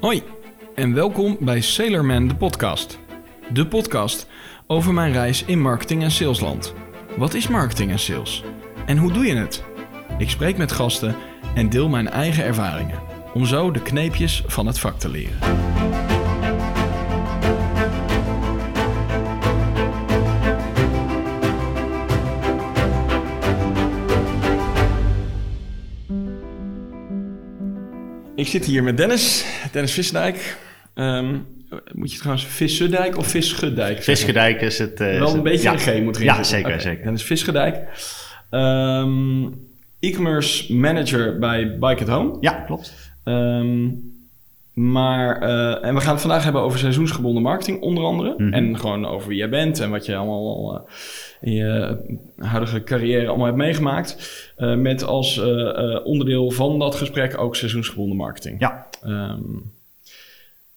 Hoi en welkom bij Sailorman de podcast. De podcast over mijn reis in marketing en salesland. Wat is marketing en sales? En hoe doe je het? Ik spreek met gasten en deel mijn eigen ervaringen om zo de kneepjes van het vak te leren. Ik zit hier met Dennis, Dennis Vissendijk. Ehm, moet je het trouwens Vissendijk of Visgedijk? Visgedijk is het... eh, Wel een het- beetje ja. een G moet erin Ja, zeker, zeker. Dennis Visgedijk. Ehm, E-commerce manager bij Bike at Home. Ja, klopt. Ehm, maar, eh, en we gaan het vandaag hebben over seizoensgebonden marketing, onder andere. Mhm. En gewoon over wie jij bent en wat je allemaal eh, in je huidige carrière allemaal hebt meegemaakt. Eh, met als onderdeel van dat gesprek ook seizoensgebonden marketing. Ja. Ehm,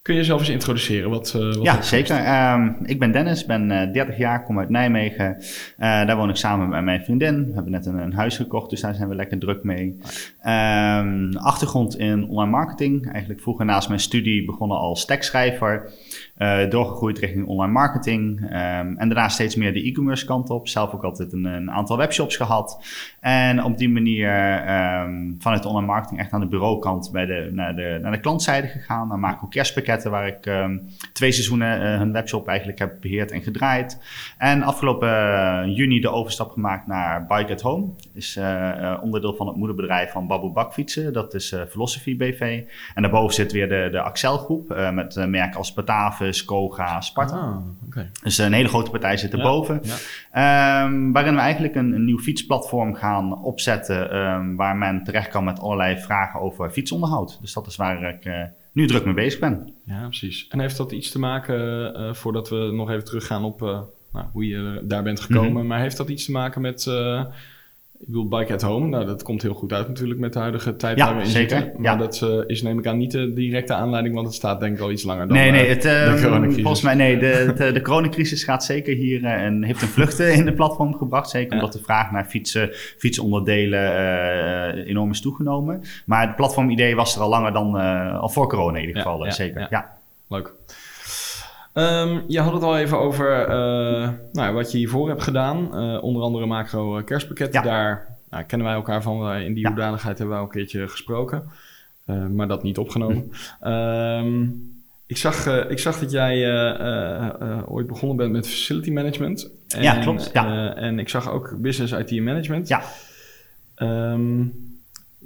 kun je jezelf eens introduceren? Wat, eh, wat Ja, zeker. Ehm, ik ben Dennis, ben eh 30 jaar, kom uit Nijmegen. Eh, daar woon ik samen met mijn vriendin. We hebben net een, een huis gekocht, dus daar zijn we lekker druk mee. Ehm, achtergrond in online marketing. Eigenlijk vroeger naast mijn studie begonnen als tekstschrijver. eh, doorgegroeid richting online marketing. Ehm, en daarna steeds meer de e-commerce kant op. Zelf ook altijd een, een aantal webshops gehad. En op die manier vanuit de online marketing echt aan de bureaukant bij de, naar, de, naar de klantzijde gegaan. Dan maak ik ook kerstpakketten waar ik ehm, twee seizoenen eh, hun webshop eigenlijk heb beheerd en gedraaid. En afgelopen eh, juni de overstap gemaakt naar Bike at Home. Is eh, onderdeel van het moederbedrijf van Babu Bakfietsen. Dat is Philosophy BV. En daarboven zit weer de, de Axel groep met merken als Batavus, Koga, Sparta. Ah. Dus een hele grote partij zit erboven. ja. Ehm, waarin we eigenlijk een, een nieuw fietsplatform gaan opzetten. ehm, waar men terecht kan met allerlei vragen over fietsonderhoud. Dus dat is waar ik nu druk mee bezig ben. Ja, precies. En heeft dat iets te maken, eh, voordat we nog even teruggaan op eh, nou, hoe je daar bent gekomen, Mhm. maar heeft dat iets te maken met, eh, ik bedoel, Bike at Home, nou dat komt heel goed uit natuurlijk met de huidige tijd Ja, waar we in zeker, zitten. Maar ja. dat eh, is neem ik aan niet de directe aanleiding, want het staat denk ik al iets langer dan nee, nee, eh, het, ehm, de coronacrisis. volgens mij nee. De, de, de coronacrisis gaat zeker hier eh, en heeft een vluchten in de platform gebracht. Zeker Ja. omdat de vraag naar fietsen, fietsonderdelen eh, enorm is toegenomen. Maar het platformidee was er al langer dan, eh, al voor corona in ieder geval. eh, zeker, ja. Leuk. Ehm, je had het al even over eh, nou, wat je hiervoor hebt gedaan. Eh, onder andere macro eh, kerstpakketten. Ja. Daar nou, kennen wij elkaar van. In die Ja. hoedanigheid hebben wij al een keertje gesproken. Maar dat niet opgenomen. Hm. Ehm, ik, zag, ik zag dat jij ooit begonnen bent met facility management. En, Ja, klopt, ja. en ik zag ook business IT en management. Ja. Ehm,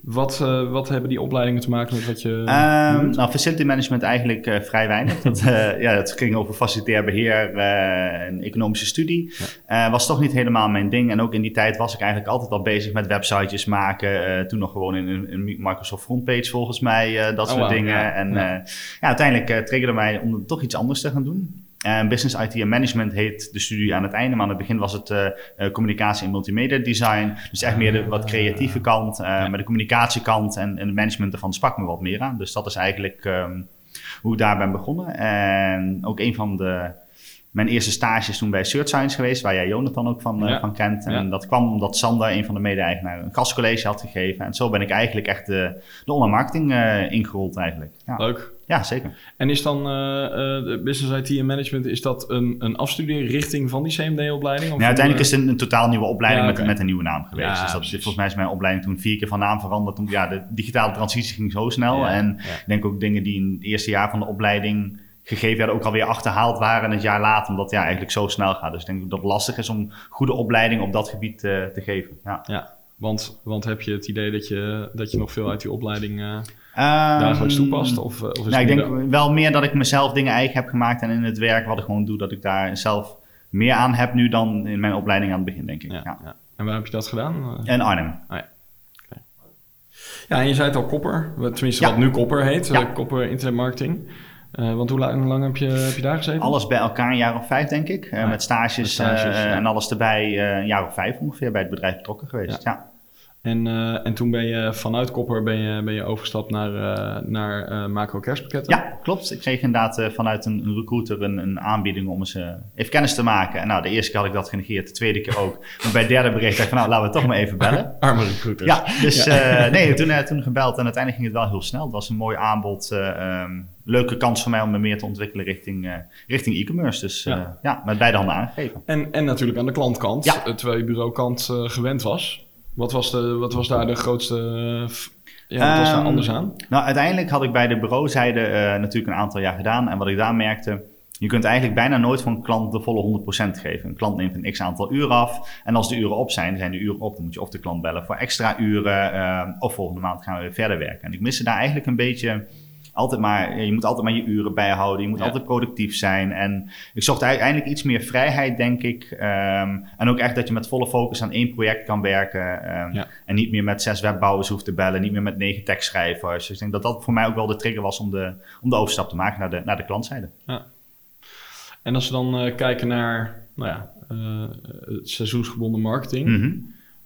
wat, eh, wat hebben die opleidingen te maken met wat je Ehm, nou, facility management eigenlijk eh, vrij weinig. Dat, eh, ja, het ging over facilitair beheer eh, en economische studie. Eh, was toch niet helemaal mijn ding. En ook in die tijd was ik eigenlijk altijd al bezig met websitejes maken. Toen nog gewoon in een, Microsoft frontpage volgens mij, dat Oh, soort dingen. ja, en ja. ja, uiteindelijk triggerde mij om toch iets anders te gaan doen. En Business IT en Management heet de studie aan het einde, maar aan het begin was het eh, eh, communicatie en multimedia design. Dus echt meer de wat creatieve kant, eh, maar de communicatiekant en, en het management ervan sprak me wat meer aan. Dus dat is eigenlijk ehm, hoe ik daar ben begonnen. En ook een van de, mijn eerste stages toen bij Search Science geweest, waar jij Jonathan ook van, eh, van kent. En Ja. dat kwam omdat Sander, een van de mede-eigenaren, een gastcollege had gegeven. En zo ben ik eigenlijk echt de, de online marketing eh, ingerold eigenlijk. Ja, Leuk. Ja zeker. En is dan eh, eh, Business IT en Management, is dat een, een afstudeerrichting van die CMD-opleiding? Ja, uiteindelijk is het een, een totaal nieuwe opleiding Ja, met, met een nieuwe naam geweest. Ja, dus dat, volgens mij is mijn opleiding toen vier keer van naam veranderd. Toen, ja, de digitale transitie ging zo snel. Ja, en ik denk ook dingen die in het eerste jaar van de opleiding gegeven werden, ook alweer achterhaald waren het jaar later. Omdat het ja, eigenlijk zo snel gaat. Dus ik denk dat het lastig is om goede opleiding op dat gebied eh, te geven. Ja. Ja, want, want heb je het idee dat je, dat je nog veel uit die opleiding eh, dagelijks toepast? Of, eh, of is nou, ik denk wel meer dat ik mezelf dingen eigen heb gemaakt. En in het werk wat ik gewoon doe, dat ik daar zelf meer aan heb nu dan in mijn opleiding aan het begin, denk ik. Ja, Ja. ja. En waar heb je dat gedaan? Eh, En Arnhem. Ja, en je zei het al Kopper, wat- tenminste Ja. wat nu Kopper heet, Ja. eh, Kopper Internet Marketing. Eh, want hoe lang, hoe lang heb, je, heb je daar gezeten? Alles bij elkaar een jaar of vijf, denk ik. Eh, met stages, met stages, eh, ja. en alles erbij. eh, een jaar of vijf ongeveer bij het bedrijf betrokken geweest. Ja. En, eh, en toen ben je vanuit Kopper ben je, ben je overgestapt naar, uh, naar uh, macro kerstpakketten? Ja, klopt. Ik kreeg inderdaad vanuit een, een, recruiter een, een aanbieding om eens even kennis te maken. En nou, de eerste keer had ik dat genegeerd, de tweede keer ook. Maar bij het derde bericht dacht ik van nou, laten we toch maar even bellen. Arme recruiter. Ja, dus ja. nee, toen, toen gebeld en uiteindelijk ging het wel heel snel. Het was een mooi aanbod. Um, leuke kans voor mij om me meer te ontwikkelen richting, richting e-commerce. Dus ja. ja. met beide handen aangegeven. En, en natuurlijk aan de klantkant, ja. terwijl je bureaukant gewend was. Wat was, de, wat was daar de grootste... Ja, wat was daar ehm, anders aan? Nou, uiteindelijk had ik bij de bureauzijde uh, natuurlijk een aantal jaar gedaan. En wat ik daar merkte, je kunt eigenlijk bijna nooit van een klant de volle 100% geven. Een klant neemt een x aantal uren af. En als de uren op zijn, zijn de uren op, dan moet je of de klant bellen voor extra uren. Uh, of volgende maand gaan we weer verder werken. En ik miste daar eigenlijk een beetje altijd maar, je moet altijd maar je uren bijhouden. Je moet altijd productief zijn. En ik zocht eindelijk iets meer vrijheid, denk ik. Ehm, en ook echt dat je met volle focus aan één project kan werken. Ehm, en niet meer met zes webbouwers hoeft te bellen. Niet meer met negen tekstschrijvers. Dus ik denk dat dat voor mij ook wel de trigger was om de, om de overstap te maken naar de, naar de klantzijde. Ja. En als we dan uh, kijken naar nou ja, uh, seizoensgebonden marketing. Mhm.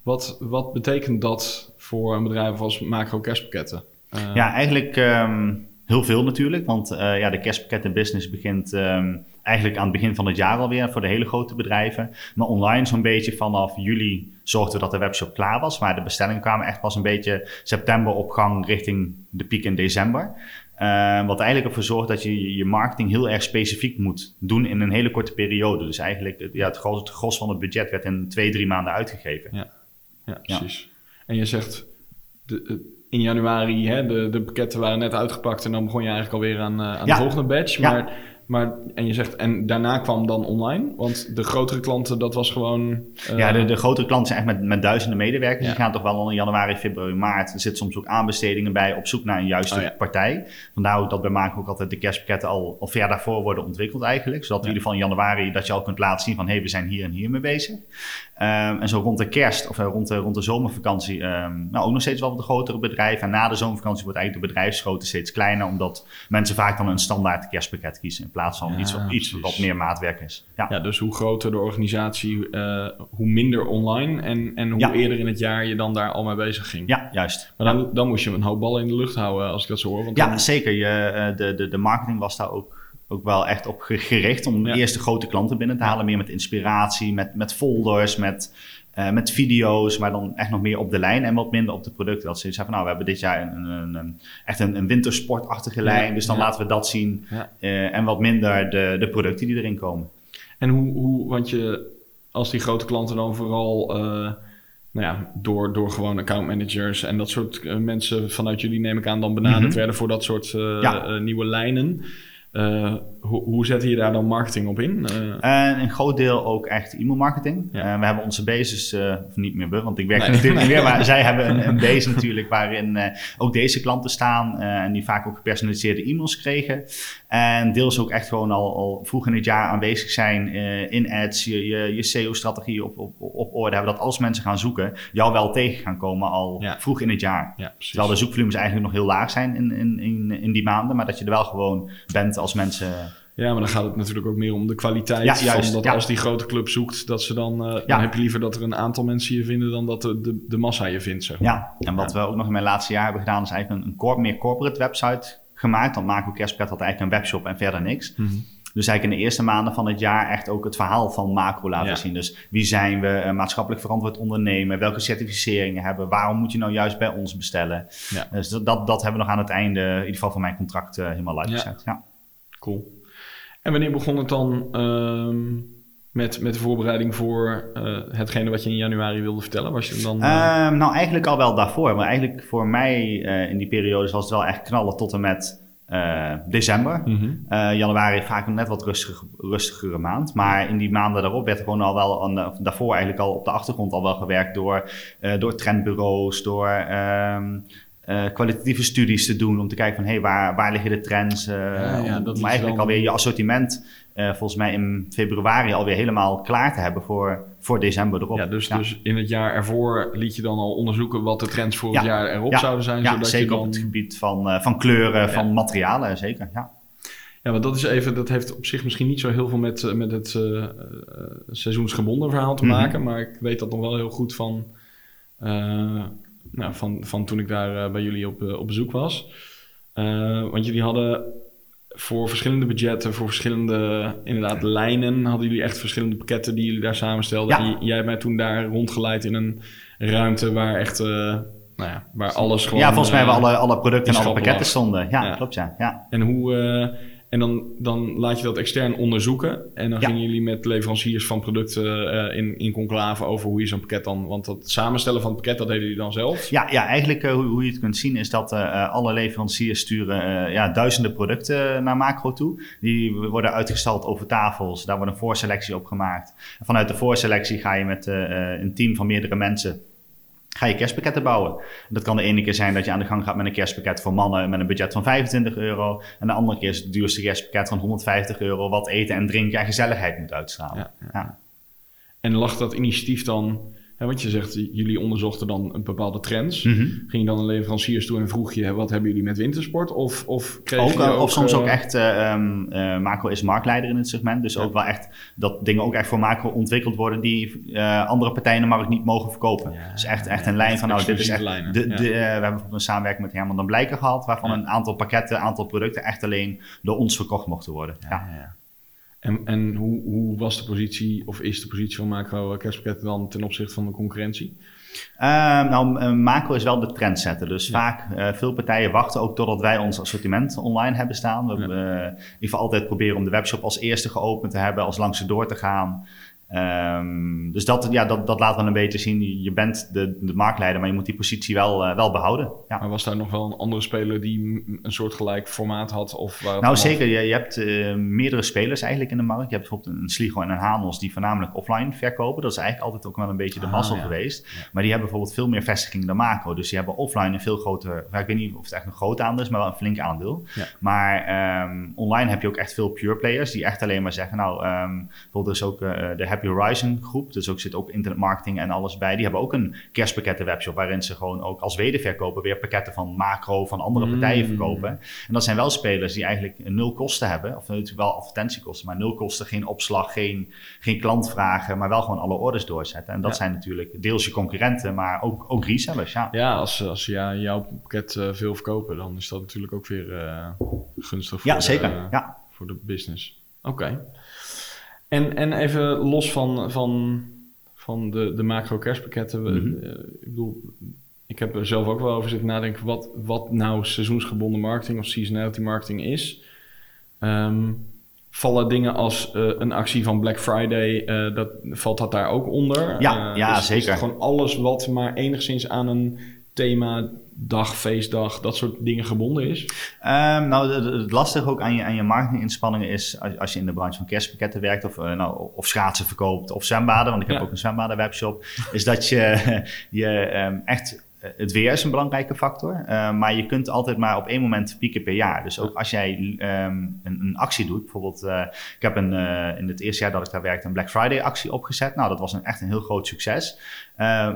wat, wat betekent dat voor een bedrijf als macro kerstpakketten? Uh, ja, eigenlijk... Um, Heel veel natuurlijk, want uh, ja, de kerstpakketten business begint um, eigenlijk aan het begin van het jaar alweer voor de hele grote bedrijven. Maar online zo'n beetje vanaf juli zorgden we dat de webshop klaar was. Maar de bestellingen kwamen echt pas een beetje september op gang richting de piek in december. Uh, wat eigenlijk ervoor zorgt dat je je marketing heel erg specifiek moet doen in een hele korte periode. Dus eigenlijk ja, het, gros, het gros van het budget werd in twee, drie maanden uitgegeven. Ja, ja precies. En je zegt, de, in januari, hè, de, de pakketten waren net uitgepakt en dan begon je eigenlijk alweer aan, uh, aan de volgende batch. Maar maar, en je zegt, en daarna kwam dan online? Want de grotere klanten, dat was gewoon... Uh... Ja, de, de grotere klanten zijn echt met, met duizenden medewerkers. Die gaan toch wel in januari, februari, maart. Er zitten soms ook aanbestedingen bij op zoek naar een juiste oh, ja. partij. Vandaar ook dat bij maken ook altijd de kerstpakketten al, al ver daarvoor worden ontwikkeld eigenlijk. Zodat in ieder geval in januari dat je al kunt laten zien van... hé, hey, we zijn hier en hier mee bezig. Um, en zo rond de kerst of uh, rond, de, rond de zomervakantie... Um, nou, ook nog steeds wel de grotere bedrijven. En na de zomervakantie wordt eigenlijk de bedrijfsgrootte steeds kleiner... omdat mensen vaak dan een standaard kerstpakket kiezen... in plaats van iets, iets wat meer maatwerk is. Ja. ja, dus hoe groter de organisatie, uh, hoe minder online en, en hoe eerder in het jaar je dan daar al mee bezig ging. Ja, juist. Maar dan, dan moest je een hoop ballen in de lucht houden als ik dat zo hoor. Want ja, zeker. Je, uh, de, de, de marketing was daar ook ook wel echt op gericht om ja. eerst de grote klanten binnen te halen. Meer met inspiratie, met, met folders, met uh, met video's, maar dan echt nog meer op de lijn en wat minder op de producten. Dat ze zeggen van nou, we hebben dit jaar een, een, een echt een, een, wintersportachtige lijn, dus dan laten we dat zien. Uh, en wat minder de, de producten die erin komen. En hoe, hoe want je, als die grote klanten dan vooral, uh, nou ja, door, door gewoon accountmanagers en dat soort mensen vanuit jullie neem ik aan dan benaderd mm-hmm. werden voor dat soort nieuwe lijnen. Hoe, hoe zet je daar dan marketing op in? Uh, een groot deel ook echt e-mailmarketing. Ja. Uh, we hebben onze basis, of niet meer we, want ik werk nee. natuurlijk niet meer, maar zij hebben een, een base natuurlijk waarin ook deze klanten staan en die vaak ook gepersonaliseerde e-mails kregen. En deels ook echt gewoon al, al vroeg in het jaar aanwezig zijn in ads, je, je, je SEO-strategie op, op, op orde hebben, dat als mensen gaan zoeken, jou wel tegen gaan komen al ja. vroeg in het jaar. Ja, Terwijl de zoekvolumes eigenlijk nog heel laag zijn in, in, in, in die maanden, maar dat je er wel gewoon bent als mensen. Ja, maar dan gaat het natuurlijk ook meer om de kwaliteit. Ja, juist, van dat als die grote club zoekt, dat ze dan, uh, dan heb je liever dat er een aantal mensen je vinden dan dat de, de, de massa je vindt. Zeg maar. Ja, en wat we ook nog in mijn laatste jaar hebben gedaan, is eigenlijk een, een meer corporate website gemaakt. Dan Marco Kerspret had eigenlijk een webshop en verder niks. Mm -hmm. Dus eigenlijk in de eerste maanden van het jaar echt ook het verhaal van macro laten ja. zien. Dus wie zijn we, maatschappelijk verantwoord ondernemen, welke certificeringen hebben, waarom moet je nou juist bij ons bestellen. Ja. Dus dat, dat hebben we nog aan het einde, in ieder geval van mijn contract, uh, helemaal live gezet. Ja. Cool. En wanneer begon het dan uh, met, met de voorbereiding voor uh, hetgene wat je in januari wilde vertellen? Was je dan, uh... nou, eigenlijk al wel daarvoor. Maar eigenlijk voor mij in die periode was het wel echt knallen tot en met december. Mm -hmm. januari vaak een net wat rustig, rustigere maand. Maar in die maanden daarop werd er gewoon al wel, aan, daarvoor eigenlijk al op de achtergrond al wel gewerkt door, door trendbureaus, door... Ehm, uh, kwalitatieve studies te doen om te kijken van hey, waar, waar liggen de trends. Uh, ja, ja, om, om eigenlijk dan... alweer je assortiment uh, volgens mij in februari alweer helemaal klaar te hebben voor, voor december erop. Ja, dus, dus in het jaar ervoor liet je dan al onderzoeken wat de trends voor het jaar erop zouden zijn. Zodat zeker je dan... op het gebied van, van kleuren, van materialen, zeker. Ja. Ja, want dat is even, dat heeft op zich misschien niet zo heel veel met, met het seizoensgebonden verhaal te mhm. maken. Mm -hmm. Maar ik weet dat nog wel heel goed van nou, van, van toen ik daar eh, bij jullie op, op bezoek was. want jullie hadden voor verschillende budgetten, voor verschillende inderdaad lijnen, hadden jullie echt verschillende pakketten die jullie daar samenstelden. Ja. jij hebt mij toen daar rondgeleid in een ruimte waar echt, nou ja, waar alles gewoon... Ja, volgens mij hebben alle, alle producten en alle pakketten stonden. Ja, ja, klopt ja. ja. En hoe en dan, dan laat je dat extern onderzoeken. En dan gingen jullie met leveranciers van producten uh, in, in conclave over hoe je zo'n pakket dan. Want dat samenstellen van het pakket, dat deden jullie dan zelf? Ja, ja eigenlijk uh, hoe, hoe, je het kunt zien is dat uh, alle leveranciers sturen ja, duizenden producten naar macro toe. Die worden uitgestald over tafels. Daar wordt een voorselectie op gemaakt. En vanuit de voorselectie ga je met een team van meerdere mensen ga je kerstpakketten bouwen. Dat kan de ene keer zijn dat je aan de gang gaat met een kerstpakket voor mannen met een budget van 25 euro. En de andere keer is het duurste kerstpakket van 150 euro, wat eten en drinken en gezelligheid moet uitstralen. Ja. En lag dat initiatief dan want je zegt, jullie onderzochten dan een bepaalde trends. Mm Ging je dan een leveranciers toe en vroeg je, wat hebben jullie met wintersport? Of, of, kreeg ook, je ook, of soms ook eh, echt, uh, macro is marktleider in het segment. Dus ook wel echt dat dingen ook echt voor macro ontwikkeld worden die uh, andere partijen de markt niet mogen verkopen. Ja, dus echt, echt een lijn van, nou, dit is echt, de, de, we hebben bijvoorbeeld een samenwerking met Herman dan Blijker gehad, waarvan een aantal pakketten, een aantal producten echt alleen door ons verkocht mochten worden. ja. En, en hoe, hoe, was de positie, of is de positie van macro kerstpakketten dan ten opzichte van de concurrentie? Uh, nou, eh, macro is wel de trendsetter. Dus vaak, uh, veel partijen wachten ook totdat wij ons assortiment online hebben staan. We ja. uh, in ieder geval altijd proberen om de webshop als eerste geopend te hebben, als langs door te gaan. Um, dus dat, ja, dat, dat laat dan een beetje zien. Je bent de, de marktleider, maar je moet die positie wel, uh, wel behouden. Ja. Maar was daar nog wel een andere speler die een soortgelijk formaat had? Of nou, zeker. Je, je hebt uh, meerdere spelers eigenlijk in de markt. Je hebt bijvoorbeeld een Sligo en een Hanos die voornamelijk offline verkopen. Dat is eigenlijk altijd ook wel een beetje de ah, mazzel ja. geweest. Ja. Maar die hebben bijvoorbeeld veel meer vestigingen dan macro. Dus die hebben offline een veel groter... Ik weet niet of het echt een groot aandeel is, maar wel een flink aandeel. Maar um, online heb je ook echt veel pure players die echt alleen maar zeggen... Nou, um, bijvoorbeeld is ook uh, de Happy Horizon groep, dus ook zit ook internetmarketing en alles bij. Die hebben ook een kerstpakketten webshop waarin ze gewoon ook als wederverkoper weer pakketten van macro van andere mm. partijen verkopen. En dat zijn wel spelers die eigenlijk nul kosten hebben, of natuurlijk wel advertentiekosten, maar nul kosten, geen opslag, geen, geen klantvragen, maar wel gewoon alle orders doorzetten. En dat zijn natuurlijk deels je concurrenten, maar ook, ook resellers. Ja, ja als, als ja, jouw pakket uh, veel verkopen, dan is dat natuurlijk ook weer uh, gunstig voor, ja, zeker. Ja. voor de business. Oké. En, en even los van, van, van de, de macro kerstpakketten. Mm ik bedoel, ik heb er zelf ook wel over zitten nadenken wat, wat nou seizoensgebonden marketing of seasonality marketing is. Um, vallen dingen als uh, een actie van Black Friday, uh, dat, valt dat daar ook onder? Ja, ja is, zeker. Is gewoon alles wat maar enigszins aan een thema dag, feestdag, dat soort dingen gebonden is? Um, nou, het lastige ook aan je, aan je marketinginspanningen is, als, als je in de branche van kerstpakketten werkt of, uh, nou, of schaatsen verkoopt of zwembaden, want ik heb ja. ook een zwembaden webshop, is dat je, je um, echt eh, het weer is een belangrijke factor, uh, maar je kunt altijd maar op één moment pieken per jaar. Dus ook als jij um, een, een, actie doet, bijvoorbeeld, uh, ik heb een, uh, in het eerste jaar dat ik daar werkte een Black Friday actie opgezet. Nou, dat was een, echt een heel groot succes.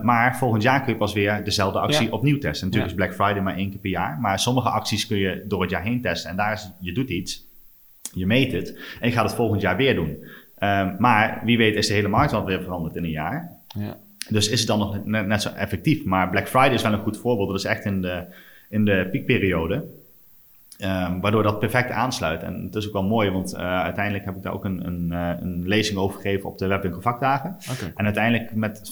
maar volgend jaar kun je pas weer dezelfde actie ja. opnieuw testen. Natuurlijk ja. is Black Friday maar één keer per jaar, maar sommige acties kun je door het jaar heen testen. En daar is, je doet iets, je meet het en je gaat het volgend jaar weer doen. maar wie weet is de hele markt wel weer veranderd in een jaar. Ja. Dus is het dan nog net, zo effectief. Maar Black Friday is wel een goed voorbeeld. Dat is echt in de, in de piekperiode. Um, waardoor dat perfect aansluit. En het is ook wel mooi, want uh, uiteindelijk heb ik daar ook een, een, uh, een lezing over gegeven op de webwinkel vakdagen. Okay. En uiteindelijk met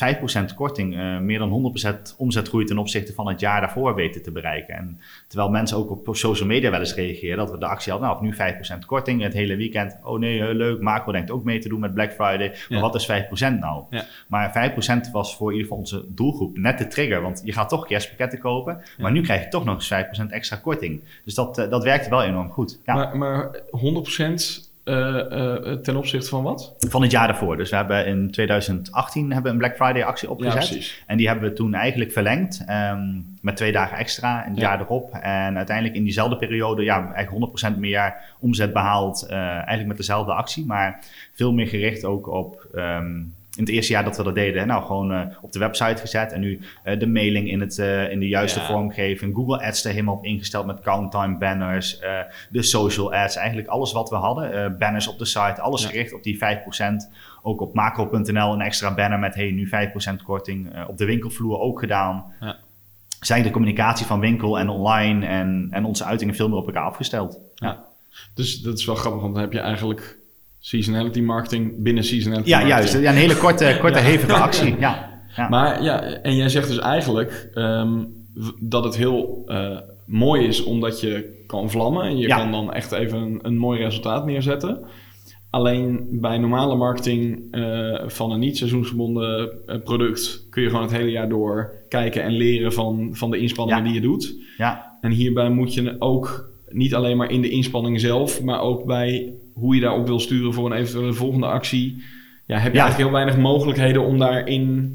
5% korting uh, meer dan 100% omzetgroei ten opzichte van het jaar daarvoor weten te bereiken. En terwijl mensen ook op social media wel eens reageren dat we de actie hadden, nou, nu 5% korting het hele weekend. Oh nee, leuk, Macro denkt ook mee te doen met Black Friday. Maar ja. wat is 5% nou? Ja. Maar 5% was voor in ieder geval onze doelgroep net de trigger, want je gaat toch kerstpakketten kopen, maar nu krijg je toch nog eens 5% extra korting. Dus dat dat werkte wel enorm goed. Ja. Maar, maar 100% uh, uh, ten opzichte van wat? Van het jaar daarvoor. Dus we hebben in 2018 hebben een Black Friday actie opgezet. Ja, en die hebben we toen eigenlijk verlengd um, met twee dagen extra en het ja. jaar erop. En uiteindelijk in diezelfde periode ja, eigenlijk 100% meer omzet behaald. Uh, eigenlijk met dezelfde actie, maar veel meer gericht ook op... Um, in het eerste jaar dat we dat deden, nou gewoon uh, op de website gezet. En nu uh, de mailing in, het, uh, in de juiste ja. vormgeving. Google Ads er helemaal op ingesteld met countdown banners. de social ads, eigenlijk alles wat we hadden. banners op de site, alles ja. gericht op die 5%. Ook op macro.nl een extra banner met hey, nu 5% korting. op de winkelvloer ook gedaan. Ja. zijn de communicatie van winkel en online en, en onze uitingen veel meer op elkaar afgesteld. Ja. Dus dat is wel grappig, want dan heb je eigenlijk seasonality marketing binnen seasonality Ja, marketing. juist. Ja, een hele korte, korte hevige actie. Ja. Ja. Maar ja, en jij zegt dus eigenlijk ehm, dat het heel eh, mooi is omdat je kan vlammen. En je kan dan echt even een, een mooi resultaat neerzetten. Alleen bij normale marketing eh, van een niet seizoensgebonden eh, product kun je gewoon het hele jaar door kijken en leren van, van de inspanningen die je doet. ja. En hierbij moet je ook niet alleen maar in de inspanning zelf, maar ook bij hoe je daarop wil sturen voor een eventuele volgende actie. Ja, heb je Ja. eigenlijk heel weinig mogelijkheden om daarin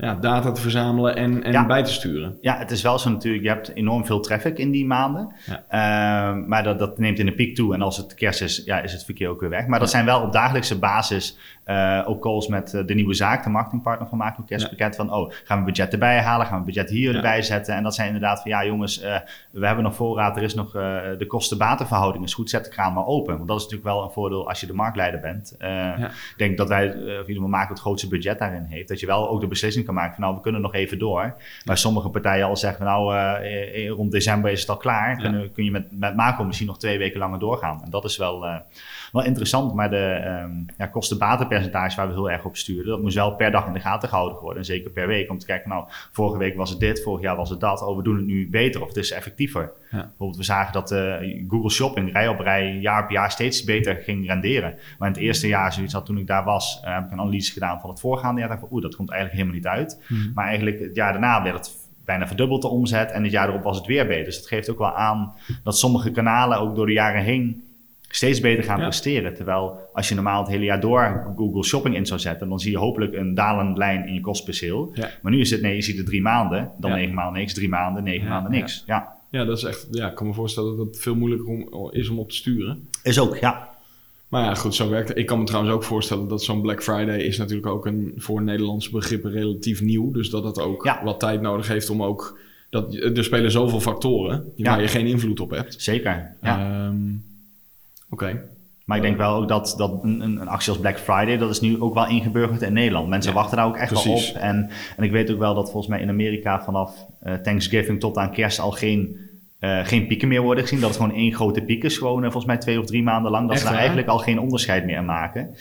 ja, data te verzamelen en, en Ja. bij te sturen. Ja, het is wel zo natuurlijk, je hebt enorm veel traffic in die maanden. Ja. Ehm, maar dat, dat neemt in de piek toe. En als het kerst is, ja, is het verkeer ook weer weg. Maar dat zijn wel op dagelijkse basis eh, ook calls met eh, de nieuwe zaak, de marketingpartner van Maken Kerstpakket. Van, oh, gaan we budget erbij halen? Gaan we budget hier erbij zetten? En dat zijn inderdaad van, ja jongens, eh, we hebben nog voorraad. Er is nog de kosten-batenverhouding is goed. Zet de kraan maar open. Want dat is natuurlijk wel een voordeel als je de marktleider bent. Ik denk dat wij, of in ieder geval Maken het grootste budget daarin heeft. Dat je wel ook de beslissing kan maken van, nou, we kunnen nog even door. Maar sommige partijen al zeggen, nou, eh, eh, rond december is het al klaar. Kunnen, kun je met, met Mako misschien nog twee weken langer doorgaan. En dat is wel, eh, wel interessant. Maar de ehm ja, kosten-batenpercentage waar we heel erg op sturen, dat moest wel per dag in de gaten gehouden worden. En zeker per week. Om te kijken, nou, vorige week was het dit, vorig jaar was het dat. Oh, we doen het nu beter of het is effectiever. Ja. Bijvoorbeeld, we zagen dat eh, Google Shopping rij op rij, jaar op jaar steeds beter ging renderen. Maar in het eerste jaar, zoiets had toen ik daar was, eh, heb ik een analyse gedaan van het voorgaande jaar. Dacht ik van, oeh, dat komt eigenlijk helemaal niet uit. Hmm. Maar eigenlijk het jaar daarna werd het bijna verdubbeld de omzet. En het jaar erop was het weer beter. Dus dat geeft ook wel aan dat sommige kanalen ook door de jaren heen steeds beter gaan Ja. presteren. Terwijl als je normaal het hele jaar door Google Shopping in zou zetten, dan zie je hopelijk een dalende lijn in je kost. Ja. Maar nu is het, nee, je ziet het drie maanden, dan Ja. negen maanden niks, drie maanden, negen maanden niks. Ja. Ja, dat is echt. Ja, ik kan me voorstellen dat het veel moeilijker om, is om op te sturen. Is ook, ja. Maar ja, goed, zo werkt het. Ik kan me trouwens ook voorstellen dat zo'n Black Friday is natuurlijk ook een, voor Nederlandse begrippen relatief nieuw. Dus dat het ook wat tijd nodig heeft om ook... Dat, er spelen zoveel factoren waar je geen invloed op hebt. Zeker. Ja. Ehm, Oké. Maar ik denk wel ook dat, dat een, een actie als Black Friday, dat is nu ook wel ingeburgerd in Nederland. Mensen Ja, wachten daar ook echt precies. wel op. En, en ik weet ook wel dat volgens mij in Amerika vanaf eh, Thanksgiving tot aan kerst al geen, eh, geen pieken meer worden gezien. Dat het gewoon één grote piek is. Gewoon eh, volgens mij twee of drie maanden lang. Dat Echt ze daar eigenlijk al geen onderscheid meer maken.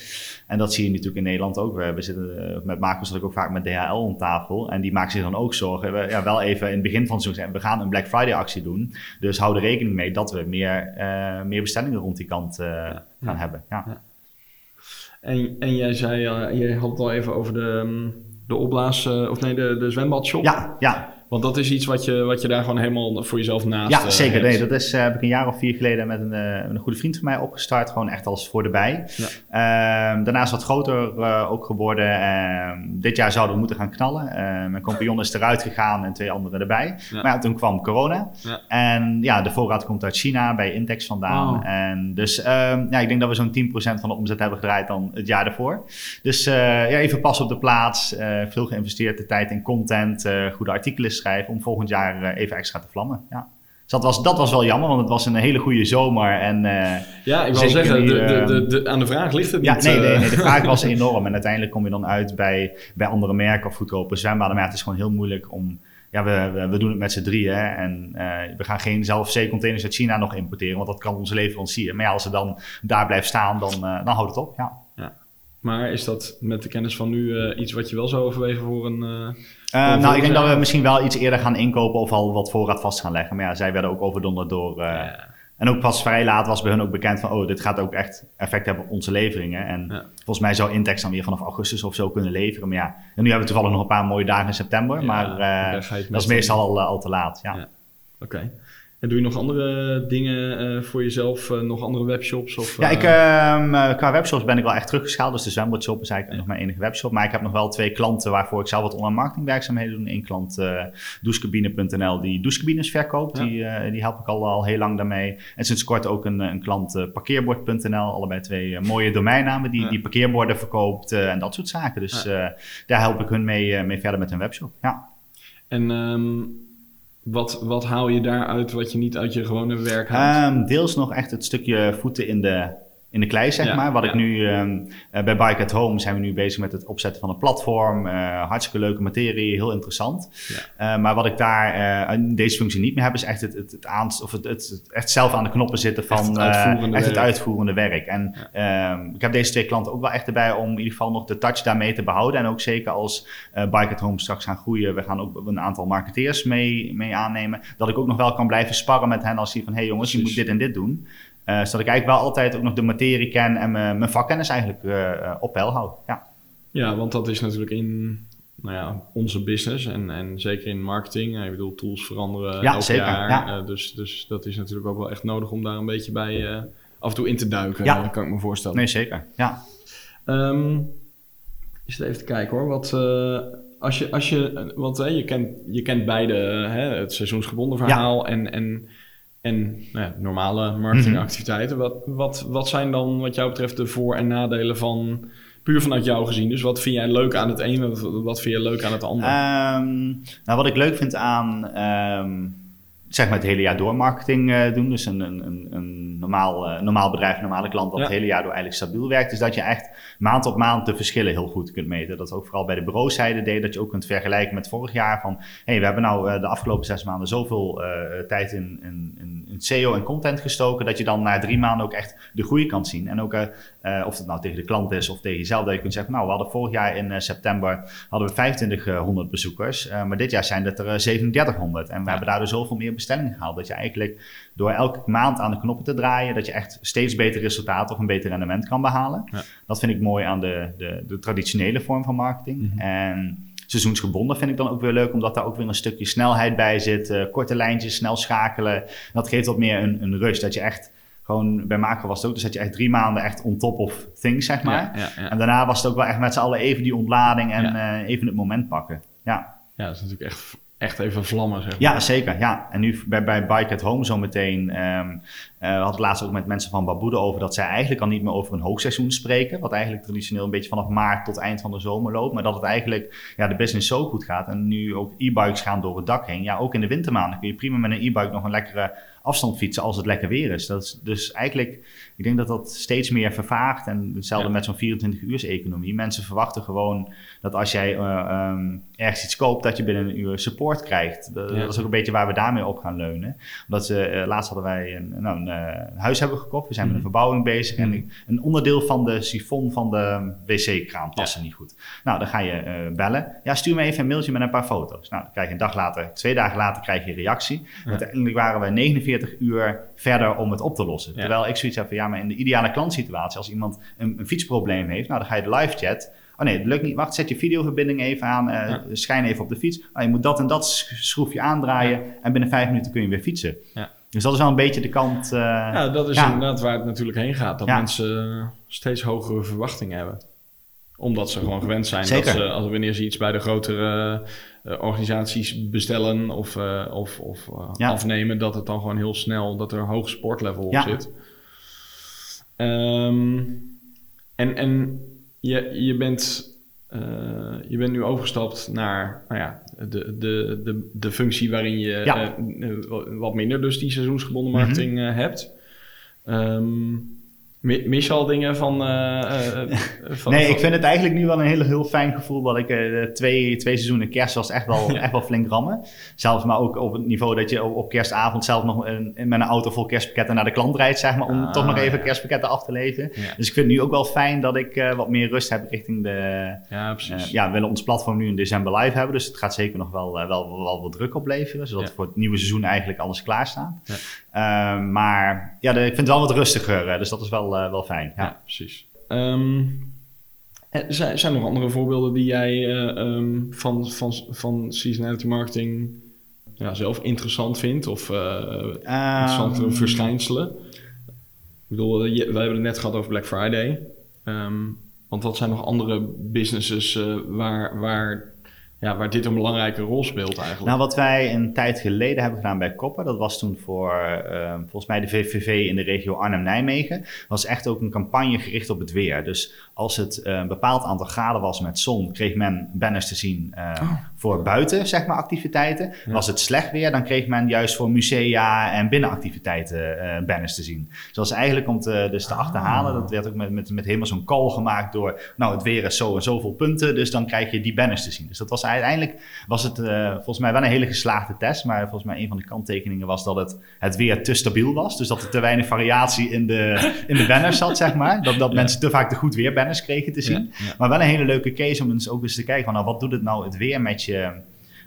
En dat zie je natuurlijk in Nederland ook. We, we zitten, eh, met ik ook vaak met DHL om tafel. En die maakt zich dan ook zorgen. We, ja, wel even in het begin van het seizoen we gaan een Black Friday actie doen. Dus hou er rekening mee dat we meer, meer bestellingen rond die kant gaan Ja. hebben. Ja. En, en jij zei, jij had het al even over de, mm, de opblaas... of nee, de, de zwembadshop. Ja, ja, Want dat is iets wat je, wat je daar gewoon helemaal voor jezelf naast ja eh, zeker. hebt. Nee, dat is, eh, heb ik een jaar of vier geleden met een, eh, een goede vriend van mij opgestart. Gewoon echt als voor de bij. Ja. Ehm, daarna is het wat groter ook geworden. Ehm, dit jaar zouden we moeten gaan knallen. Ehm, mijn compagnon is eruit gegaan en twee anderen erbij. Ja. Maar ja, toen kwam corona. Ja. En ja, de voorraad komt uit China bij Intex vandaan. Oh. En dus ja, ik denk dat we zo'n 10% van de omzet hebben gedraaid dan het jaar ervoor. Dus ja, even pas op de plaats. veel geïnvesteerd de tijd in content. goede artikelen schrijven om volgend jaar eh, even extra te vlammen. Ja. Dus dat was, dat was wel jammer, want het was een hele goede zomer. En, eh, Ja, ik wil zeggen, die, de, de, ehm, de, de- aan de vraag ligt het ja, niet. nee, eh. nee, nee, de vraag was enorm. En uiteindelijk kom je dan uit bij, bij andere merken of goedkope zwembaden. Maar ja, het is gewoon heel moeilijk om... Ja, we, we, we doen het met z'n drieën. hè. En we gaan geen zelf zeecontainers uit China nog importeren. Want dat kan onze leverancier. Maar ja, als ze dan daar blijft staan, dan, dan houdt het op. Ja. Maar is dat met de kennis van nu eh, iets wat je wel zou overwegen voor een... eh, Eh, Voor nou, ik denk dat we misschien wel iets eerder gaan inkopen of al wat voorraad vast gaan leggen. Maar ja, zij werden ook overdonderd door... ja. En ook pas vrij laat was bij hun ook bekend van... oh, dit gaat ook echt effect hebben op onze leveringen. En Ja. volgens mij zou Intex dan weer vanaf augustus of zo kunnen leveren. Maar ja, en nu hebben we toevallig nog een paar mooie dagen in september. Ja, maar dat is meestal al, al te laat. Ja. Ja. Oké. En doe je nog andere dingen eh, voor jezelf? eh, nog andere webshops? Of, Ja, ik, ehm, eh, qua webshops ben ik wel echt teruggeschaald. Dus de zwembadshop is eigenlijk nog mijn enige webshop. Maar ik heb nog wel twee klanten waarvoor ik zelf wat online marketingwerkzaamheden doe. Eén klant, douchecabine.nl, die douchecabines verkoopt. Ja. Die, die help ik al, al heel lang daarmee. En sinds kort ook een, een klant parkeerbord.nl. Allebei twee mooie domeinnamen die, Ja. die parkeerborden verkoopt en dat soort zaken. Dus daar help ik hun mee, mee verder met hun webshop. Ja. En ehm, wat, wat haal je daaruit wat je niet uit je gewone werk haalt? Ehm, deels nog echt het stukje voeten in de, in de klei, zeg Ja, maar. Wat ja. ik nu ehm, eh, bij Bike at Home zijn we nu bezig met het opzetten van een platform. Eh, hartstikke leuke materie, heel interessant. Ja. Eh, maar wat ik daar in deze functie niet meer heb, is echt het, het, het, aanst- of het, het, echt zelf aan de knoppen zitten van Echt het uitvoerende echt werk. uitvoerende werk. En ehm, ik heb deze twee klanten ook wel echt erbij om in ieder geval nog de touch daarmee te behouden. En ook zeker als Bike at Home straks gaan groeien, we gaan ook een aantal marketeers mee, mee aannemen. Dat ik ook nog wel kan blijven sparren met hen als die van, hé hey jongens, je moet dit en dit doen. Eh, zodat ik eigenlijk wel altijd ook nog de materie ken en mijn vakkennis eigenlijk eh, eh, op peil hou. Ja. Ja, want dat is natuurlijk in nou ja, onze business en, en zeker in marketing. Ik bedoel, tools veranderen Ja, elk zeker, jaar. ja. Dus, dus dat is natuurlijk ook wel echt nodig om daar een beetje bij af en toe in te duiken. Ja. kan ik me voorstellen. Nee, zeker. Ja. Ehm, is het even te kijken hoor. Wat, als je, als je, want hè, je, kent, je kent beide hè, het seizoensgebonden verhaal en, en, en nou ja, normale marketingactiviteiten. Wat, wat, wat zijn dan wat jou betreft de voor- en nadelen van, puur vanuit jou gezien? Dus wat vind jij leuk aan het ene, wat, wat vind je leuk aan het andere? Ehm, nou, wat ik leuk vind aan ehm, zeg maar het hele jaar door marketing eh, doen, dus een, een, een, een normaal, eh, normaal bedrijf, een normale klant dat Ja. het hele jaar door eigenlijk stabiel werkt, is dat je echt maand op maand de verschillen heel goed kunt meten. Dat ook vooral bij de bureauzijde deed, dat je ook kunt vergelijken met vorig jaar van, hey, we hebben nou eh, de afgelopen zes maanden zoveel tijd in, in, in, in SEO en content gestoken, dat je dan na drie maanden ook echt de groei kan zien. En ook of het nou tegen de klant is of tegen jezelf, dat je kunt zeggen, nou, we hadden vorig jaar in september hadden we 2500 bezoekers, maar dit jaar zijn het er eh, 3700. En we hebben daardoor zoveel meer bestellingen gehaald, dat je eigenlijk door elke maand aan de knoppen te draaien, dat je echt steeds beter resultaten of een beter rendement kan behalen. Ja. Dat vind ik mooi aan de, de, de traditionele vorm van marketing. Mhm. En seizoensgebonden vind ik dan ook weer leuk, omdat daar ook weer een stukje snelheid bij zit. eh, korte lijntjes, snel schakelen. Dat geeft wat meer een, een rush, dat je echt gewoon, bij Macro was het ook, dus dat je echt drie maanden echt on top of things, zeg maar. ja, ja, ja. En daarna was het ook wel echt met z'n allen even die ontlading en eh, even het moment pakken. Ja. ja, dat is natuurlijk echt, echt even vlammen, zeg maar. Ja, zeker. Ja. En nu bij, bij Bike at Home zometeen. ehm eh, we hadden het laatst ook met mensen van Baboede over dat zij eigenlijk al niet meer over een hoogseizoen spreken. Wat eigenlijk traditioneel een beetje vanaf maart tot eind van de zomer loopt. Maar dat het eigenlijk ja, de business zo goed gaat. En nu ook e-bikes gaan door het dak heen. Ja, ook in de wintermaanden kun je prima met een e-bike nog een lekkere afstand fietsen als het lekker weer is. Dat is dus eigenlijk, ik denk dat dat steeds meer vervaagt. En hetzelfde Ja. met zo'n 24 uurs economie. Mensen verwachten gewoon dat als jij eh, ehm, ergens iets koopt, dat je binnen een uur support krijgt. Dat, Ja. dat is ook een beetje waar we daarmee op gaan leunen. Omdat ze, eh, laatst hadden wij een, nou, een, eh, een huis hebben gekocht. We zijn met een Mhm. verbouwing bezig. Mhm. En ik- een onderdeel van de sifon van de wc-kraan paste niet goed. Nou, dan ga je bellen. Ja, stuur me even een mailtje met een paar foto's. Nou, dan krijg je een dag later, twee dagen later krijg je een reactie. Ja. Uiteindelijk waren we 49 uur verder om het op te lossen. Ja. Terwijl ik zoiets heb van, ja, maar in de ideale klantsituatie, als iemand een, een fietsprobleem heeft, nou, dan ga je de live chat. Oh nee, het lukt niet. Wacht, zet je videoverbinding even aan. Ja. Schijn even op de fiets. Oh, je moet dat en dat sch- schroefje aandraaien. En binnen vijf minuten kun je weer fietsen. Ja. Dus dat is wel een beetje de kant. eh, Ja, dat is inderdaad waar het natuurlijk heen gaat. Dat mensen steeds hogere verwachtingen hebben. Omdat ze gewoon gewend zijn Zeker. dat ze, als, wanneer ze iets bij de grotere eh, organisaties bestellen of, of, of Ja. afnemen, dat het dan gewoon heel snel, dat er een hoog sportlevel op Ja. zit. Ehm, en en je, je, bent, eh, je bent nu overgestapt naar nou ja, de, de, de, de functie waarin je Ja. eh, wat minder dus die seizoensgebonden Mhm. marketing eh, hebt. Ehm, mi- mis je al dingen van... eh, van nee, van- ik vind het eigenlijk nu wel een heel, heel fijn gevoel dat ik twee, twee seizoenen kerst was echt wel, Ja. echt wel flink rammen. Zelfs maar ook op het niveau dat je op, kerstavond zelf nog een, met een auto vol kerstpakketten naar de klant rijdt, zeg maar, om Ah, toch nog even ja. kerstpakketten af te leveren. Ja. Dus ik vind het nu ook wel fijn dat ik wat meer rust heb richting de... Ja, precies. ja, we willen ons platform nu in december live hebben, dus het gaat zeker nog wel, wel, wel, wel wat druk opleveren, zodat voor het nieuwe seizoen eigenlijk alles klaar staat. Ja. Eh, maar ja, de- ik vind het wel wat rustiger, dus dat is wel, eh, wel fijn. Ja, Ja. precies. Ehm, eh, zijn, zijn er nog andere voorbeelden die jij eh, ehm, van, van, van seasonality marketing ja, zelf interessant vindt? Of eh interessante Ehm, verschijnselen? Ik bedoel, wij hebben het net gehad over Black Friday. Ehm, want wat zijn nog andere businesses waar, waar ja, waar dit een belangrijke rol speelt eigenlijk. Nou, wat wij een tijd geleden hebben gedaan bij Koppen, dat was toen voor uh, volgens mij de VVV in de regio Arnhem-Nijmegen, was echt ook een campagne gericht op het weer. Dus als het uh, een bepaald aantal graden was met zon, kreeg men banners te zien uh, oh. voor buiten, zeg maar, activiteiten. Ja. Was het slecht weer, dan kreeg men juist voor musea en binnenactiviteiten banners te zien. Dus dat was eigenlijk om te, dus te achterhalen. Dat werd ook met, met, met helemaal zo'n call gemaakt door, nou, het weer is zo en zoveel punten, dus dan krijg je die banners te zien. Dus dat was uiteindelijk was het uh, volgens mij wel een hele geslaagde test. Maar volgens mij een van de kanttekeningen was dat het, het weer te stabiel was. Dus dat er te weinig variatie in de, in de banners zat, zeg maar. Dat, dat mensen te vaak de goed weer banners kregen te zien. Maar wel een hele leuke case om eens ook eens te kijken van nou, wat doet het nou het weer met je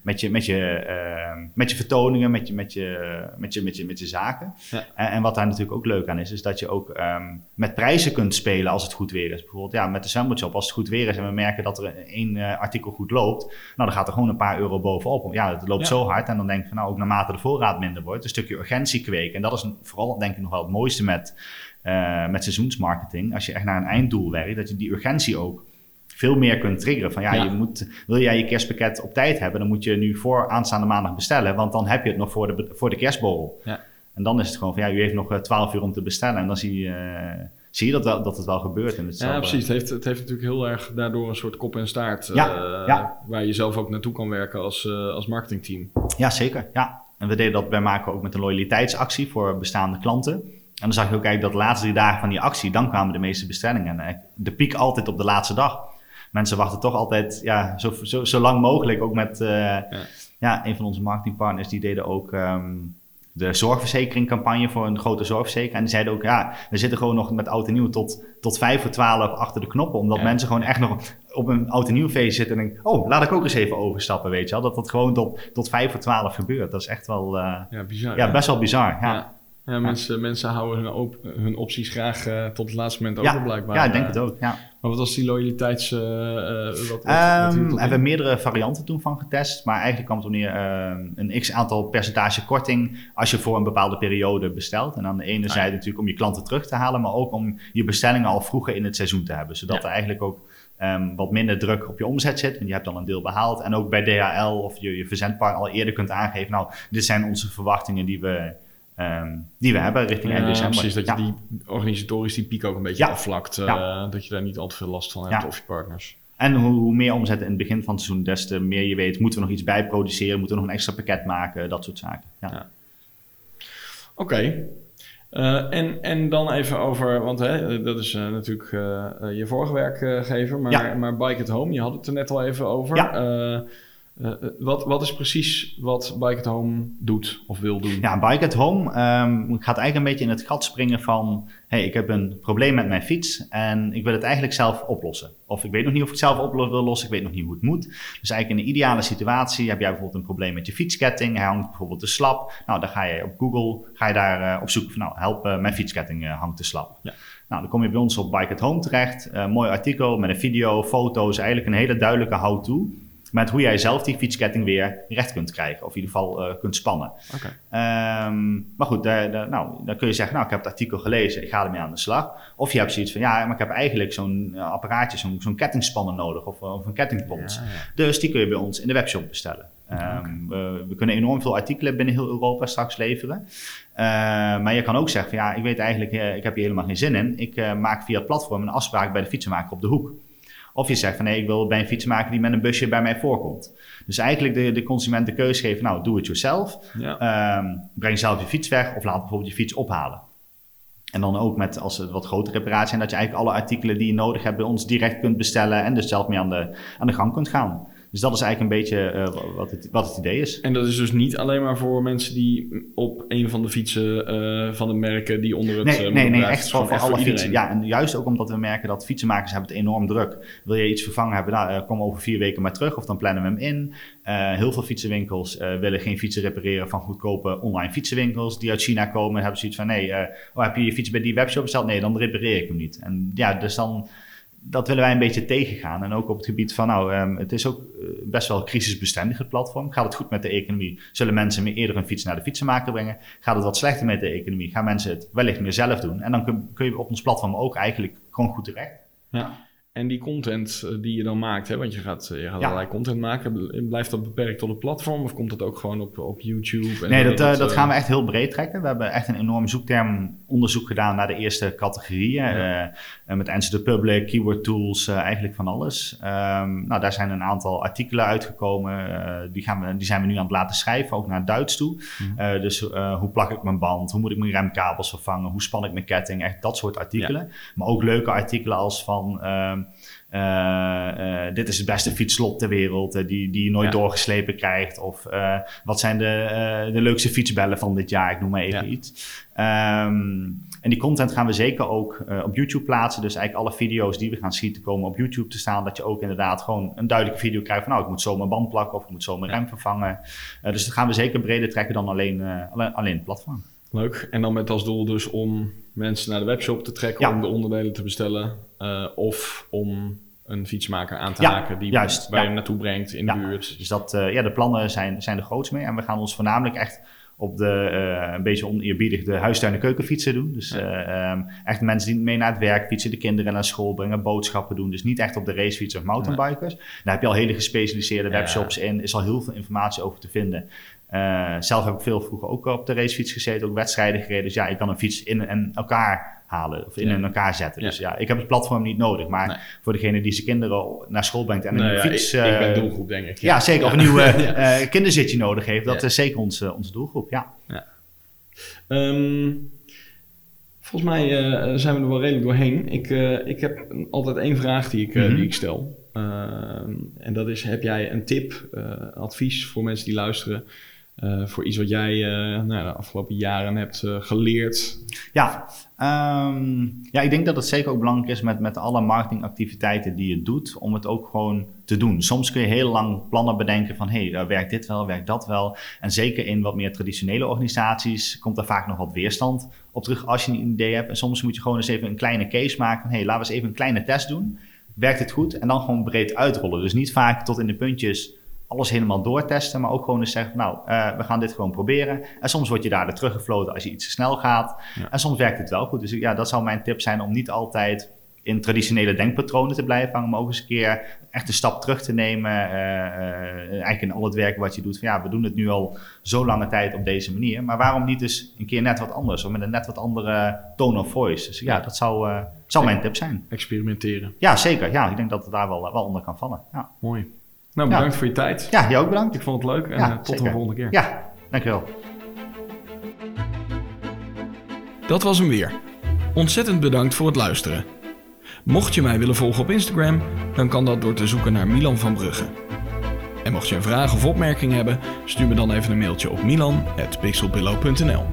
met je, met je, uh, met je vertoningen, met je, met je, met je, met je, met je zaken. Ja. En, en, wat daar natuurlijk ook leuk aan is, is dat je ook um, met prijzen kunt spelen als het goed weer is. Bijvoorbeeld ja, met de Sandwich als het goed weer is en we merken dat er één uh, artikel goed loopt, nou dan gaat er gewoon een paar euro bovenop. Ja, het loopt ja. zo hard en dan denk je van nou ook naarmate de voorraad minder wordt, een stukje urgentie kweken. En dat is vooral denk ik nog wel het mooiste met, uh, met seizoensmarketing. Als je echt naar een einddoel werkt, dat je die urgentie ook veel meer kunt triggeren. Van ja, Je moet, wil jij je kerstpakket op tijd hebben, dan moet je nu voor aanstaande maandag bestellen, want dan heb je het nog voor de, voor de kerstborrel. Ja. En dan is het gewoon van ja, u heeft nog 12 uur om te bestellen en dan zie je, uh, zie je dat, wel, dat het wel gebeurt. En het ja, precies. Het heeft, het heeft natuurlijk heel erg daardoor een soort kop en staart ja, uh, waar je zelf ook naartoe kan werken als, uh, als marketingteam. Ja, zeker. Ja. En we deden dat bij Marco ook met een loyaliteitsactie voor bestaande klanten. En dan zag je ook eigenlijk dat de laatste drie dagen van die actie, dan kwamen de meeste bestellingen. En de piek altijd op de laatste dag mensen wachten toch altijd ja, zo, zo, zo lang mogelijk. Ook met uh, ja. ja. een van onze marketingpartners, die deden ook um, de zorgverzekeringcampagne voor een grote zorgverzekering. En die zeiden ook, ja, we zitten gewoon nog met oud en nieuw tot, tot vijf voor twaalf achter de knoppen. Omdat ja. mensen gewoon echt nog op een oud en nieuw feest zitten en denken, oh, laat ik ook eens even overstappen, weet je wel. Dat dat gewoon tot, tot vijf voor twaalf gebeurt. Dat is echt wel, uh, ja, bizar, ja, best wel bizar, ja. Ja, mensen, mensen houden hun, op, hun opties graag uh, tot het laatste moment over, blijkbaar. Ja, ik denk het ook. Ja. Maar wat was die loyaliteits... Uh, wat, wat, um, wat hebben we meerdere varianten toen van getest. Maar eigenlijk kwam het neer uh, een x-aantal percentage korting... als je voor een bepaalde periode bestelt. En aan de ene ah, zijde natuurlijk om je klanten terug te halen... maar ook om je bestellingen al vroeger in het seizoen te hebben. Zodat ja. er eigenlijk ook um, wat minder druk op je omzet zit. Want je hebt dan een deel behaald. En ook bij DHL of je, je verzendpartner al eerder kunt aangeven... nou, dit zijn onze verwachtingen die we Um, die we hebben richting eind december. Precies, dat je die organisatorisch die piek ook een beetje afvlakt. Uh, ja. Dat je daar niet al te veel last van hebt of je partners. En hoe, hoe, meer omzet in het begin van het seizoen, des te meer je weet, moeten we nog iets bij produceren, moeten we nog een extra pakket maken, dat soort zaken. Ja. Oké. Okay. Uh, en, en dan even over, want hè, dat is uh, natuurlijk je vorige werkgever, maar, maar Bike at Home, je had het er net al even over. Ja. Uh, wat, wat is precies wat Bike at Home doet of wil doen? Ja, Bike at Home um, gaat eigenlijk een beetje in het gat springen van... hey, ik heb een probleem met mijn fiets en ik wil het eigenlijk zelf oplossen. Of ik weet nog niet of ik het zelf op wil lossen, ik weet nog niet hoe het moet. Dus eigenlijk in een ideale situatie heb jij bijvoorbeeld een probleem met je fietsketting. Hij hangt bijvoorbeeld te slap. Nou, dan ga je op Google ga je daar uh, op zoek van... nou, help, uh, mijn fietsketting hangt te slap. Ja. Nou, dan kom je bij ons op Bike at Home terecht. mooi artikel met een video, foto's, eigenlijk een hele duidelijke how-to met hoe jij zelf die fietsketting weer recht kunt krijgen. Of in ieder geval uh, kunt spannen. Okay. Um, maar goed, daar, daar, nou, dan kun je zeggen, nou, ik heb het artikel gelezen, ik ga ermee aan de slag. Of je hebt zoiets van, ja, maar ik heb eigenlijk zo'n uh, apparaatje, zo'n zo'n kettingspanner nodig of, of een kettingpons. Ja, ja. Dus die kun je bij ons in de webshop bestellen. Um, okay. we, we, kunnen enorm veel artikelen binnen heel Europa straks leveren. Uh, maar je kan ook zeggen, van, ja, ik weet eigenlijk, ik heb hier helemaal geen zin in. Ik maak via het platform een afspraak bij de fietsenmaker op de hoek. Of je zegt van nee, ik wil bij een fietsenmaker die met een busje bij mij voorkomt. Dus eigenlijk de, de consument de keuze geven, nou, doe het yourself. Ja. Um, breng zelf je fiets weg of laat bijvoorbeeld je fiets ophalen. En dan ook met, als het wat grotere reparatie zijn, dat je eigenlijk alle artikelen die je nodig hebt bij ons direct kunt bestellen en dus zelf mee aan de, aan de gang kunt gaan. Dus dat is eigenlijk een beetje uh, wat, het, wat het idee is. En dat is dus niet alleen maar voor mensen die op een van de fietsen uh, van de merken die onder het... Nee, uh, nee, nee echt voor, voor alle fietsen. Ja, en juist ook omdat we merken dat fietsenmakers hebben het enorm druk. Wil je iets vervangen hebben, nou, kom over vier weken maar terug of dan plannen we hem in. heel veel fietsenwinkels willen geen fietsen repareren van goedkope online fietsenwinkels die uit China komen. Hebben zoiets van, nee, oh, heb je je fiets bij die webshop besteld? Nee, dan repareer ik hem niet. En ja, dus dan dat willen wij een beetje tegengaan. En ook op het gebied van, nou, um, het is ook uh, best wel crisisbestendig, het platform. Gaat het goed met de economie? Zullen mensen meer eerder een fiets naar de fietsenmaker brengen? Gaat het wat slechter met de economie? Gaan mensen het wellicht meer zelf doen? En dan kun, kun je op ons platform ook eigenlijk gewoon goed terecht. Ja. En die content eh, die je dan maakt, hè, want je gaat, je gaat Ja. allerlei content maken, bl- blijft dat beperkt tot het platform of komt dat ook gewoon op, op YouTube? En Nee, dat, eh, dat eh, gaan we echt heel breed trekken. We hebben echt een enorm zoektermonderzoek gedaan naar de eerste categorieën. Ja. Eh, eh, met Answer the Public, keyword tools, eh, eigenlijk van alles. Ehm, nou, daar zijn een aantal artikelen uitgekomen. Eh, die, gaan we, die zijn we nu aan het laten schrijven, ook naar het Duits toe. Mhm. Eh, dus eh, hoe plak ik mijn band? Hoe moet ik mijn remkabels vervangen? Hoe span ik mijn ketting? Echt dat soort artikelen. Maar ook leuke artikelen als van... ehm, eh, eh, dit is het beste fietslot ter wereld, eh, die, die je nooit Ja. doorgeslepen krijgt. Of eh, wat zijn de, eh, de leukste fietsbellen van dit jaar? Ik noem maar even Ja. iets. Ehm, en die content gaan we zeker ook eh, op YouTube plaatsen. Dus eigenlijk alle video's die we gaan schieten komen op YouTube te staan. Dat je ook inderdaad gewoon een duidelijke video krijgt van... nou, ik moet zo mijn band plakken of ik moet zo mijn Ja. rem vervangen. Eh, dus dat gaan we zeker breder trekken dan alleen, eh, alleen, alleen het platform. Leuk. En dan met als doel dus om mensen naar de webshop te trekken Ja. om de onderdelen te bestellen. eh, of om een fietsmaker aan te Ja, haken die juist, waar je ja. naartoe brengt in de buurt. Dus dat, eh, ja, de plannen zijn, zijn er groots mee. En we gaan ons voornamelijk echt op de, eh, een beetje oneerbiedig, de huistuin- en keukenfietsen doen. Dus eh, ehm, echt mensen die mee naar het werk fietsen, de kinderen naar school brengen, boodschappen doen. Dus niet echt op de racefiets of mountainbikers. Daar heb je al hele gespecialiseerde webshops in. is al heel veel informatie over te vinden. Eh, zelf heb ik veel vroeger ook op de racefiets gezeten, ook wedstrijden gereden. Dus ja, je kan een fiets in en elkaar halen of in Ja. en elkaar zetten. Ja. Dus ja, ik heb het platform niet nodig. Maar Nee. voor degene die zijn kinderen naar school brengt en Nou een ja, fiets... ik, ik ben eh, doelgroep, denk ik. ja, zeker. Of een nieuw eh, kinderzitje nodig heeft. Dat is zeker onze, onze doelgroep, ja. Ehm, volgens mij zijn we er wel redelijk doorheen. Ik, ik heb altijd één vraag die ik, Mhm. die ik stel. Ehm, en dat is, heb jij een tip, advies voor mensen die luisteren... eh, voor iets wat jij eh, nou, de afgelopen jaren hebt eh, geleerd? Ja, ehm, ja, ik denk dat het zeker ook belangrijk is met, met alle marketingactiviteiten die je doet, om het ook gewoon te doen. Soms kun je heel lang plannen bedenken van, hé, hey, werkt dit wel, werkt dat wel? En zeker in wat meer traditionele organisaties komt er vaak nog wat weerstand op terug als je een idee hebt. En soms moet je gewoon eens even een kleine case maken van, hé, hey, laten we eens even een kleine test doen. Werkt het goed? En dan gewoon breed uitrollen. Dus niet vaak tot in de puntjes alles helemaal doortesten, maar ook gewoon eens zeggen, nou, eh, we gaan dit gewoon proberen. En soms word je daar teruggefloten als je iets te snel gaat. Ja. En soms werkt het wel goed. Dus ja, dat zou mijn tip zijn om niet altijd in traditionele denkpatronen te blijven hangen, maar ook eens een keer echt een stap terug te nemen. eh, eh, eigenlijk in al het werk wat je doet. Van, ja, we doen het nu al zo lange tijd op deze manier, maar waarom niet dus een keer net wat anders of met een net wat andere tone of voice? Dus ja, dat zou, zou mijn tip zijn. Experimenteren. Ja, zeker. Ja, ik denk dat het daar wel, wel onder kan vallen. Ja, Mooi. Nou, Ja. bedankt voor je tijd. ja jij ook bedankt. Ik vond het leuk en Ja, eh, tot zeker. de volgende keer. Ja, dankjewel. Dat was hem weer. Ontzettend bedankt voor het luisteren. Mocht je mij willen volgen op Instagram, dan kan dat door te zoeken naar Milan van Brugge. En mocht je een vraag of opmerking hebben, stuur me dan even een mailtje op milan.pixelpillow.nl